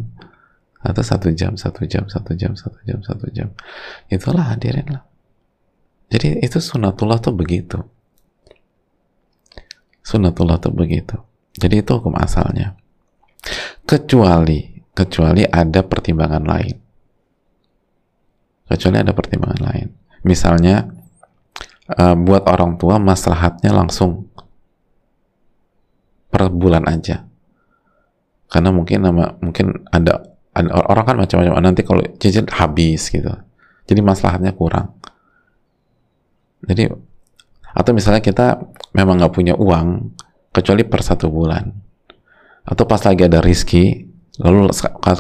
atau satu jam satu jam satu jam satu jam satu jam itulah hadirin lah jadi itu sunatullah tuh begitu. Sunatullah tuh begitu. Jadi itu hukum asalnya. Kecuali, kecuali ada pertimbangan lain. Kecuali ada pertimbangan lain. Misalnya, uh, buat orang tua maslahatnya langsung per bulan aja. Karena mungkin nama mungkin ada, ada orang kan macam-macam nanti kalau cicil habis gitu. Jadi maslahatnya kurang jadi atau misalnya kita memang nggak punya uang kecuali per satu bulan atau pas lagi ada rizki lalu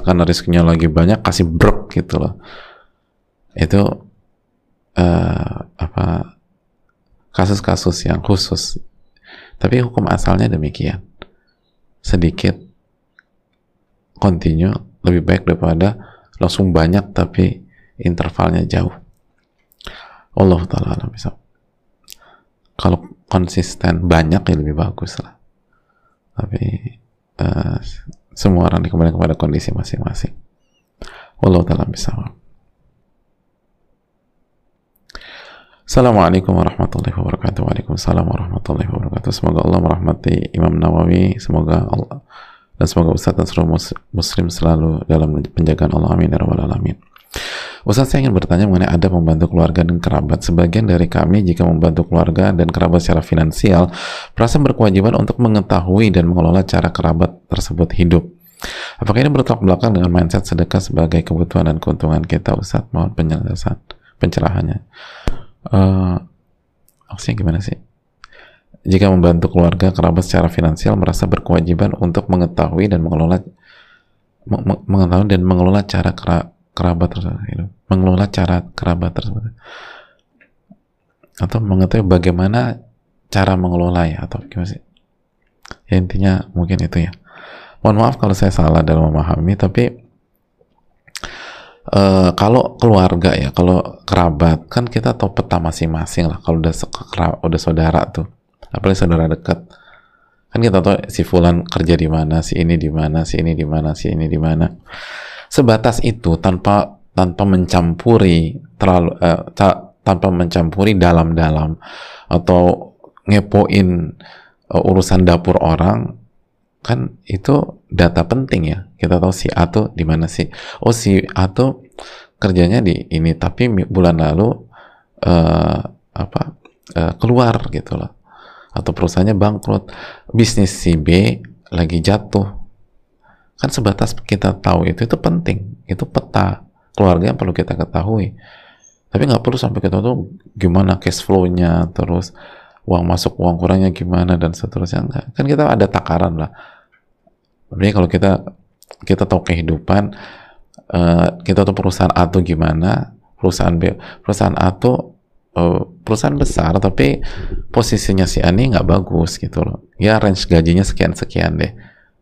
karena rizkinya lagi banyak kasih brok gitu loh itu uh, apa kasus-kasus yang khusus. Tapi hukum asalnya demikian. Sedikit continue lebih baik daripada langsung banyak tapi intervalnya jauh. Allah taala bisa kalau konsisten banyak ya lebih bagus lah. Tapi uh, semua orang dikembalikan kepada kondisi masing-masing. Allah taala bisa Assalamualaikum warahmatullahi wabarakatuh Waalaikumsalam warahmatullahi wabarakatuh Semoga Allah merahmati Imam Nawawi Semoga Allah dan semoga Ustaz dan seluruh muslim selalu dalam penjagaan Allah amin ya alamin Ustaz saya ingin bertanya mengenai ada membantu keluarga dan kerabat. Sebagian dari kami jika membantu keluarga dan kerabat secara finansial, merasa berkewajiban untuk mengetahui dan mengelola cara kerabat tersebut hidup. Apakah ini bertolak belakang dengan mindset sedekah sebagai kebutuhan dan keuntungan kita, Ustaz? Mohon penjelasan, pencerahannya. Uh, maksudnya gimana sih? Jika membantu keluarga, kerabat secara finansial, merasa berkewajiban untuk mengetahui dan mengelola mengetahui dan mengelola cara kera, kerabat tersebut gitu. mengelola cara kerabat tersebut atau mengetahui bagaimana cara mengelola ya atau gimana sih ya intinya mungkin itu ya mohon maaf kalau saya salah dalam memahami tapi uh, kalau keluarga ya kalau kerabat kan kita tahu peta masing-masing lah kalau udah udah saudara tuh apalagi saudara dekat. Kan kita tahu si fulan kerja di mana si ini di mana si ini di mana si ini di mana. Sebatas itu tanpa tanpa mencampuri terlalu uh, ta, tanpa mencampuri dalam-dalam atau ngepoin uh, urusan dapur orang kan itu data penting ya kita tahu si A tuh di mana sih? Oh si A tuh kerjanya di ini tapi bulan lalu uh, apa uh, keluar gitu loh. Atau perusahaannya bangkrut. Bisnis si B lagi jatuh. Kan sebatas kita tahu itu itu penting. Itu peta keluarga yang perlu kita ketahui. Tapi nggak perlu sampai kita tahu gimana cash flow-nya terus uang masuk uang kurangnya gimana dan seterusnya. Kan kita ada takaran lah. Jadi kalau kita kita tahu kehidupan uh, kita tahu perusahaan A tuh gimana perusahaan B perusahaan A tuh uh, perusahaan besar tapi posisinya si Ani nggak bagus gitu loh. Ya range gajinya sekian sekian deh.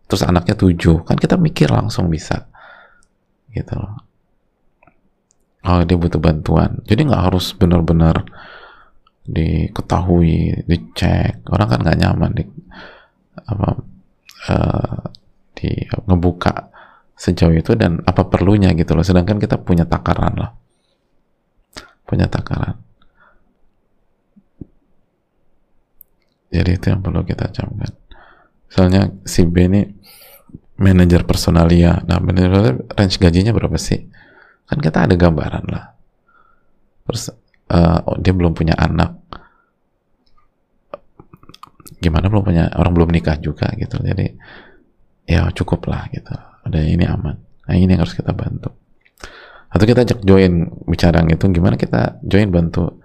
Terus anaknya tujuh. Kan kita mikir langsung bisa gitu loh. Oh dia butuh bantuan. Jadi nggak harus benar-benar diketahui dicek. Orang kan nggak nyaman di apa uh, di ngebuka sejauh itu dan apa perlunya gitu loh. Sedangkan kita punya takaran lah. Punya takaran. Jadi itu yang perlu kita camkan. Misalnya si B ini manajer personalia. Nah manajer range gajinya berapa sih? Kan kita ada gambaran lah. Terus uh, oh, dia belum punya anak. Gimana belum punya orang belum nikah juga gitu. Jadi ya cukup lah gitu. Ada ini aman. Nah ini yang harus kita bantu. Atau kita ajak join bicara itu gimana kita join bantu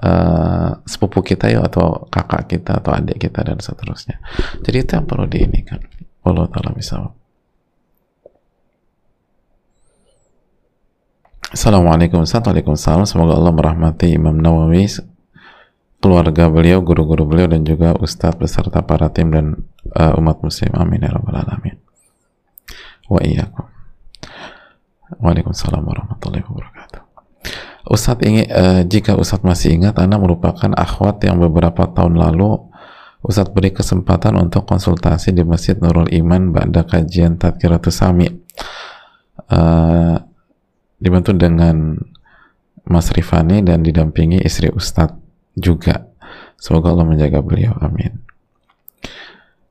uh, sepupu kita ya atau kakak kita atau adik kita dan seterusnya. Jadi itu yang perlu diinikan. Allah taala bisa Assalamualaikum Waalaikumsalam Semoga Allah merahmati Imam Nawawi keluarga beliau, guru-guru beliau dan juga ustadz beserta para tim dan uh, umat muslim amin ya rabbal alamin wa iyyakum Waalaikumsalam warahmatullahi wabarakatuh. Ustadz ingin, uh, jika Ustadz masih ingat, Anda merupakan akhwat yang beberapa tahun lalu Ustadz beri kesempatan untuk konsultasi di Masjid Nurul Iman pada kajian Tadkiratus Sami. Uh, dibantu dengan Mas Rifani dan didampingi istri Ustadz juga. Semoga Allah menjaga beliau. Amin.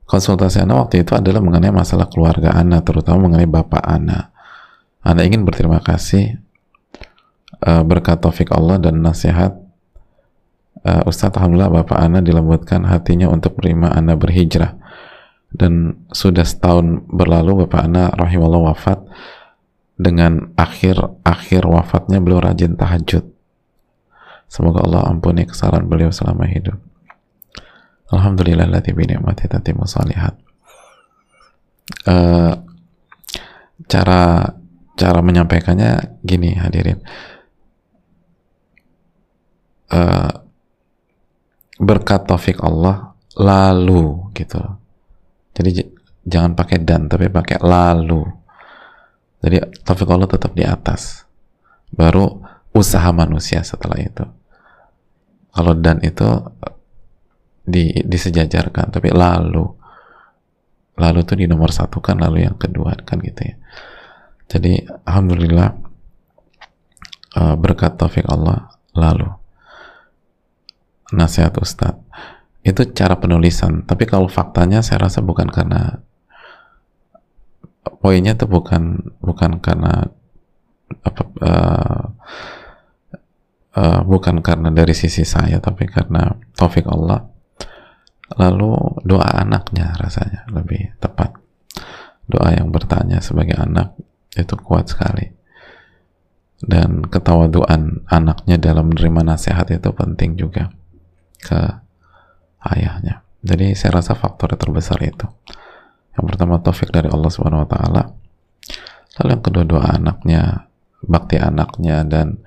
Konsultasi Anda waktu itu adalah mengenai masalah keluarga Anda, terutama mengenai bapak Anda. Anda ingin berterima kasih uh, berkat taufik Allah dan nasihat uh, Ustadz Alhamdulillah Bapak Anda dilembutkan hatinya untuk menerima Anda berhijrah dan sudah setahun berlalu Bapak Anda rahimahullah wafat dengan akhir akhir wafatnya beliau rajin tahajud semoga Allah ampuni kesalahan beliau selama hidup. Alhamdulillah latih bi ni'mati tatimmu salihat. Uh, cara cara menyampaikannya gini hadirin. Uh, berkat taufik Allah lalu gitu. Jadi jangan pakai dan tapi pakai lalu. Jadi taufik Allah tetap di atas. Baru usaha manusia setelah itu kalau dan itu di, disejajarkan. Tapi lalu lalu itu di nomor satu kan lalu yang kedua kan gitu ya. Jadi alhamdulillah uh, berkat taufik Allah lalu. Nasihat Ustadz. Itu cara penulisan. Tapi kalau faktanya saya rasa bukan karena poinnya itu bukan bukan karena apa uh, uh, bukan karena dari sisi saya tapi karena taufik Allah. Lalu doa anaknya rasanya lebih tepat. Doa yang bertanya sebagai anak itu kuat sekali. Dan ketawaduan anaknya dalam menerima nasihat itu penting juga ke ayahnya. Jadi saya rasa faktor terbesar itu. Yang pertama taufik dari Allah Subhanahu Wa Taala. Lalu yang kedua doa anaknya bakti anaknya dan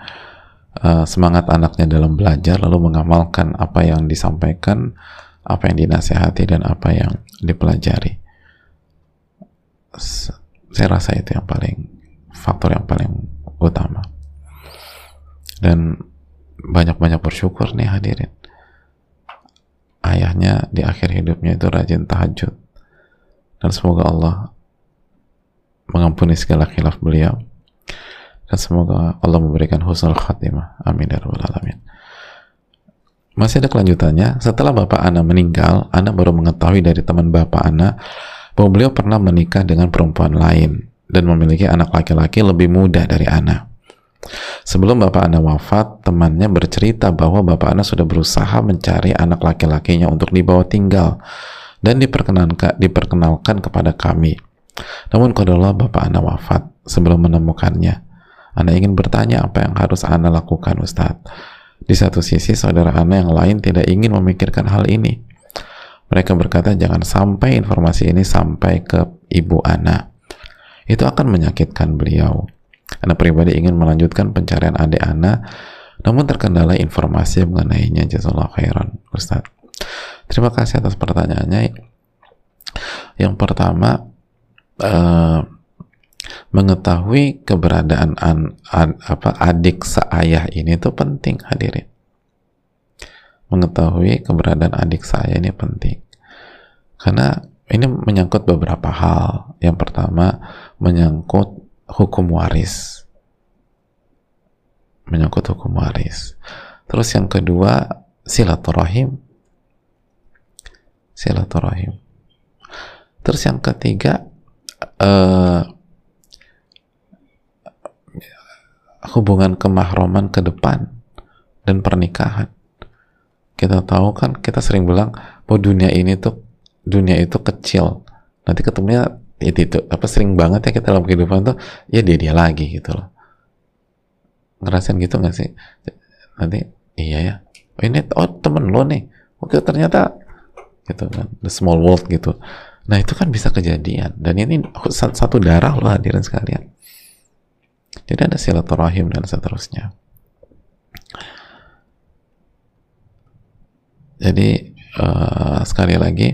uh, semangat anaknya dalam belajar lalu mengamalkan apa yang disampaikan apa yang dinasehati dan apa yang dipelajari. Saya rasa itu yang paling faktor yang paling utama. Dan banyak-banyak bersyukur nih hadirin. Ayahnya di akhir hidupnya itu rajin tahajud. Dan semoga Allah mengampuni segala khilaf beliau dan semoga Allah memberikan husnul khatimah amin ya rabbal alamin masih ada kelanjutannya setelah bapak Ana meninggal Ana baru mengetahui dari teman bapak Ana bahwa beliau pernah menikah dengan perempuan lain dan memiliki anak laki-laki lebih muda dari Ana. Sebelum bapak Ana wafat, temannya bercerita bahwa bapak Ana sudah berusaha mencari anak laki-lakinya untuk dibawa tinggal dan diperkenalkan, diperkenalkan kepada kami. Namun kalau bapak Ana wafat sebelum menemukannya. Ana ingin bertanya apa yang harus Ana lakukan Ustadz. Di satu sisi saudara Ana yang lain tidak ingin memikirkan hal ini mereka berkata jangan sampai informasi ini sampai ke ibu Ana. Itu akan menyakitkan beliau. Ana pribadi ingin melanjutkan pencarian adik Ana namun terkendala informasi mengenainya jazakallah khairan Ustaz terima kasih atas pertanyaannya yang pertama uh, mengetahui keberadaan an, an, apa adik seayah ini itu penting hadirin. Mengetahui keberadaan adik saya ini penting. Karena ini menyangkut beberapa hal. Yang pertama menyangkut hukum waris. Menyangkut hukum waris. Terus yang kedua silaturahim. Silaturahim. Terus yang ketiga uh, hubungan kemahroman ke depan dan pernikahan. Kita tahu kan kita sering bilang bahwa dunia ini tuh dunia itu kecil. Nanti ketemunya itu, itu apa sering banget ya kita dalam kehidupan tuh ya dia dia lagi gitu loh. Ngerasain gitu nggak sih? Nanti iya ya. Oh, ini oh temen lo nih. Oke ternyata gitu kan. The small world gitu. Nah itu kan bisa kejadian. Dan ini satu darah loh hadirin sekalian jadi ada silaturahim dan seterusnya. Jadi uh, sekali lagi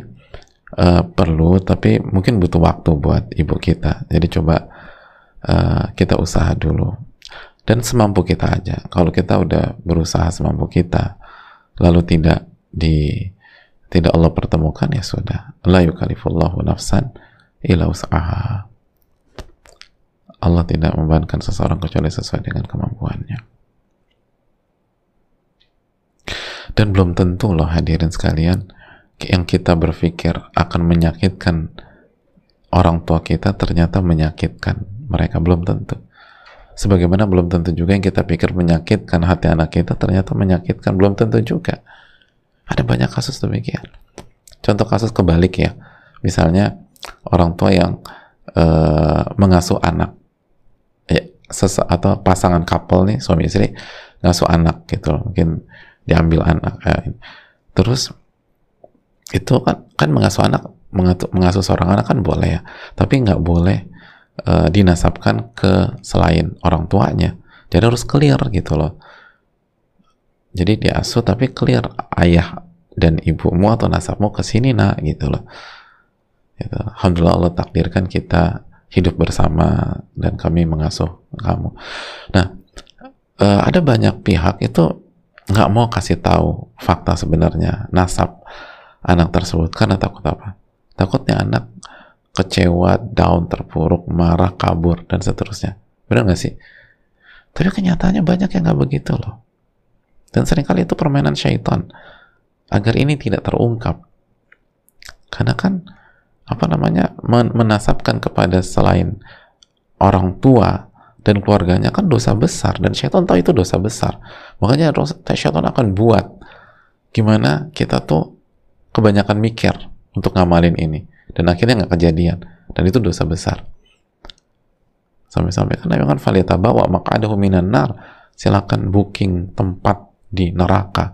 uh, perlu tapi mungkin butuh waktu buat ibu kita. Jadi coba uh, kita usaha dulu. Dan semampu kita aja. Kalau kita udah berusaha semampu kita lalu tidak di tidak Allah pertemukan ya sudah. La yukalifullahu nafsan illa usaha Allah tidak membebankan seseorang kecuali sesuai dengan kemampuannya. Dan belum tentu loh hadirin sekalian yang kita berpikir akan menyakitkan orang tua kita ternyata menyakitkan mereka belum tentu. Sebagaimana belum tentu juga yang kita pikir menyakitkan hati anak kita ternyata menyakitkan belum tentu juga. Ada banyak kasus demikian. Contoh kasus kebalik ya. Misalnya orang tua yang uh, mengasuh anak sese atau pasangan couple nih suami istri ngasuh anak gitu loh. mungkin diambil anak eh, terus itu kan kan mengasuh anak mengasuh, seorang anak kan boleh ya. Tapi nggak boleh uh, dinasabkan ke selain orang tuanya. Jadi harus clear gitu loh. Jadi diasuh tapi clear ayah dan ibumu atau nasabmu ke sini nak gitu loh. Gitu. Alhamdulillah Allah takdirkan kita hidup bersama dan kami mengasuh kamu nah uh, ada banyak pihak itu nggak mau kasih tahu fakta sebenarnya nasab anak tersebut karena takut apa? Takutnya anak kecewa, down, terpuruk, marah, kabur, dan seterusnya. Benar nggak sih? Tapi kenyataannya banyak yang nggak begitu loh. Dan sering kali itu permainan syaitan agar ini tidak terungkap. Karena kan apa namanya menasabkan kepada selain orang tua dan keluarganya kan dosa besar dan syaitan tahu itu dosa besar. Makanya syaitan akan buat gimana kita tuh kebanyakan mikir untuk ngamalin ini dan akhirnya nggak kejadian dan itu dosa besar. Sampai-sampai karena memang falita bawa maka ada minan nar. Silakan booking tempat di neraka.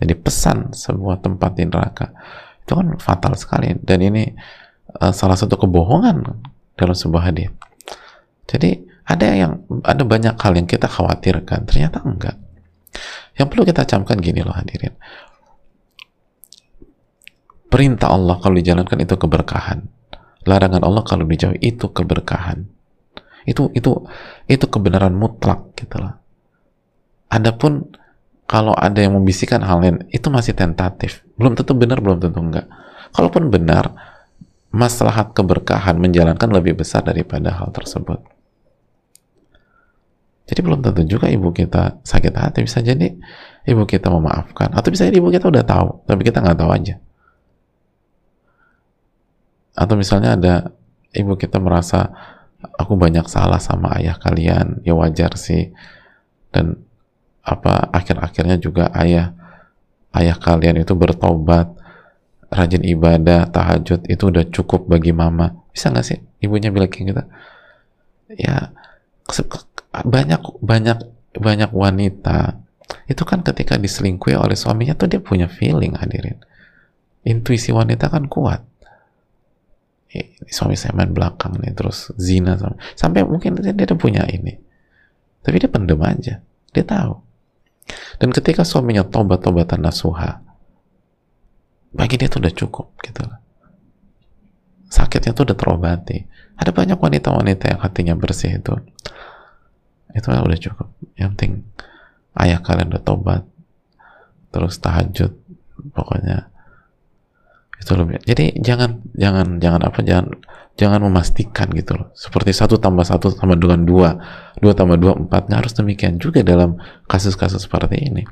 Jadi pesan sebuah tempat di neraka. Itu kan fatal sekali dan ini salah satu kebohongan dalam sebuah hadis. Jadi ada yang ada banyak hal yang kita khawatirkan ternyata enggak. Yang perlu kita camkan gini loh hadirin. Perintah Allah kalau dijalankan itu keberkahan. Larangan Allah kalau dijauhi itu keberkahan. Itu itu itu kebenaran mutlak gitu loh. Adapun kalau ada yang membisikkan hal lain itu masih tentatif. Belum tentu benar belum tentu enggak. Kalaupun benar maslahat keberkahan menjalankan lebih besar daripada hal tersebut. Jadi belum tentu juga ibu kita sakit hati. Bisa jadi ibu kita memaafkan. Atau bisa jadi ibu kita udah tahu tapi kita nggak tahu aja. Atau misalnya ada ibu kita merasa aku banyak salah sama ayah kalian. Ya wajar sih. Dan apa akhir-akhirnya juga ayah ayah kalian itu bertobat rajin ibadah tahajud itu udah cukup bagi mama. Bisa nggak sih ibunya bilang kayak gitu? Ya banyak banyak banyak wanita itu kan ketika diselingkuhi oleh suaminya tuh dia punya feeling hadirin. Intuisi wanita kan kuat. Suami saya main belakang nih terus zina sampai, sampai mungkin dia, dia punya ini. Tapi dia pendem aja dia tahu. Dan ketika suaminya tobat-tobatan nasuha bagi dia itu udah cukup gitu sakitnya tuh udah terobati. Ada banyak wanita-wanita yang hatinya bersih itu. Itu udah cukup. Yang penting ayah kalian udah tobat terus tahajud pokoknya. Itu lebih. Jadi jangan jangan jangan apa jangan jangan memastikan gitu loh. Seperti satu tambah satu sama dengan dua dua tambah dua empat. Nggak harus demikian juga dalam kasus-kasus seperti ini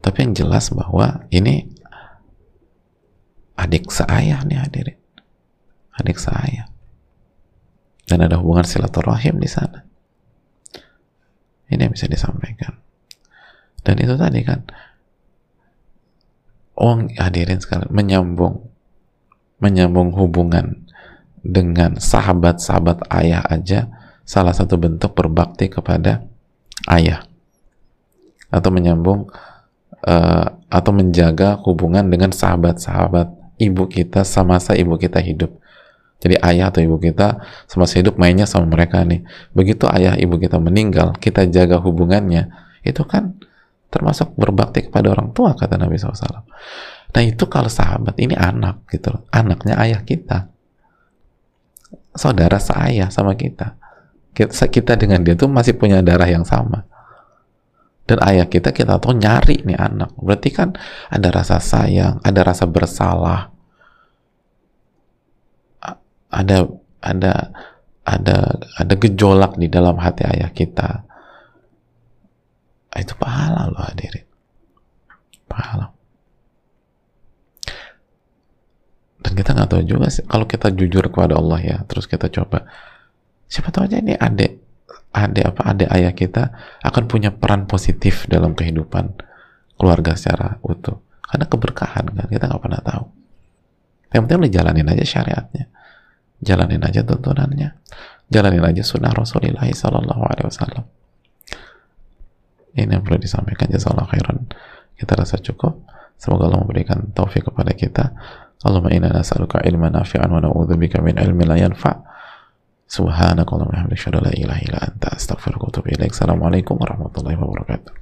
tapi yang jelas bahwa ini adik seayah nih hadirin. Adik seayah. Dan ada hubungan silaturahim di sana. Ini yang bisa disampaikan. Dan itu tadi kan uang hadirin sekalian menyambung menyambung hubungan dengan sahabat-sahabat ayah aja salah satu bentuk berbakti kepada ayah. Atau menyambung uh, atau menjaga hubungan dengan sahabat-sahabat ibu kita semasa ibu kita hidup. Jadi ayah atau ibu kita semasa hidup mainnya sama mereka nih. Begitu ayah ibu kita meninggal kita jaga hubungannya itu kan termasuk berbakti kepada orang tua kata Nabi SAW nah itu kalau sahabat ini anak gitu loh. Anaknya ayah kita. Saudara seayah sama kita kita dengan dia tuh masih punya darah yang sama dan ayah kita kita tuh nyari nih anak. Berarti kan ada rasa sayang ada rasa bersalah. Ada ada ada ada gejolak di dalam hati ayah kita. Itu pahala loh hadirin. Pahala. Dan kita nggak tahu juga sih kalau kita jujur kepada Allah ya terus kita coba siapa tahu aja ini adik adik apa adik ayah kita akan punya peran positif dalam kehidupan keluarga secara utuh. Karena keberkahan kan kita nggak pernah tahu. Yang penting udah jalanin aja syariatnya. Jalanin aja tuntunannya. Jalanin aja sunnah Rasulullah Sallallahu Alaihi Wasallam. Ini yang perlu disampaikan jazakallah khairan. Kita rasa cukup. Semoga Allah memberikan taufik kepada kita. Allahumma inna nas'aluka ilman nafi'an wa na'udzubika min ilmin la yanfa' Subhanakallah wa hamdika la ilaha illa anta astaghfiruka wa atubu ilaik. Assalamualaikum warahmatullahi wabarakatuh.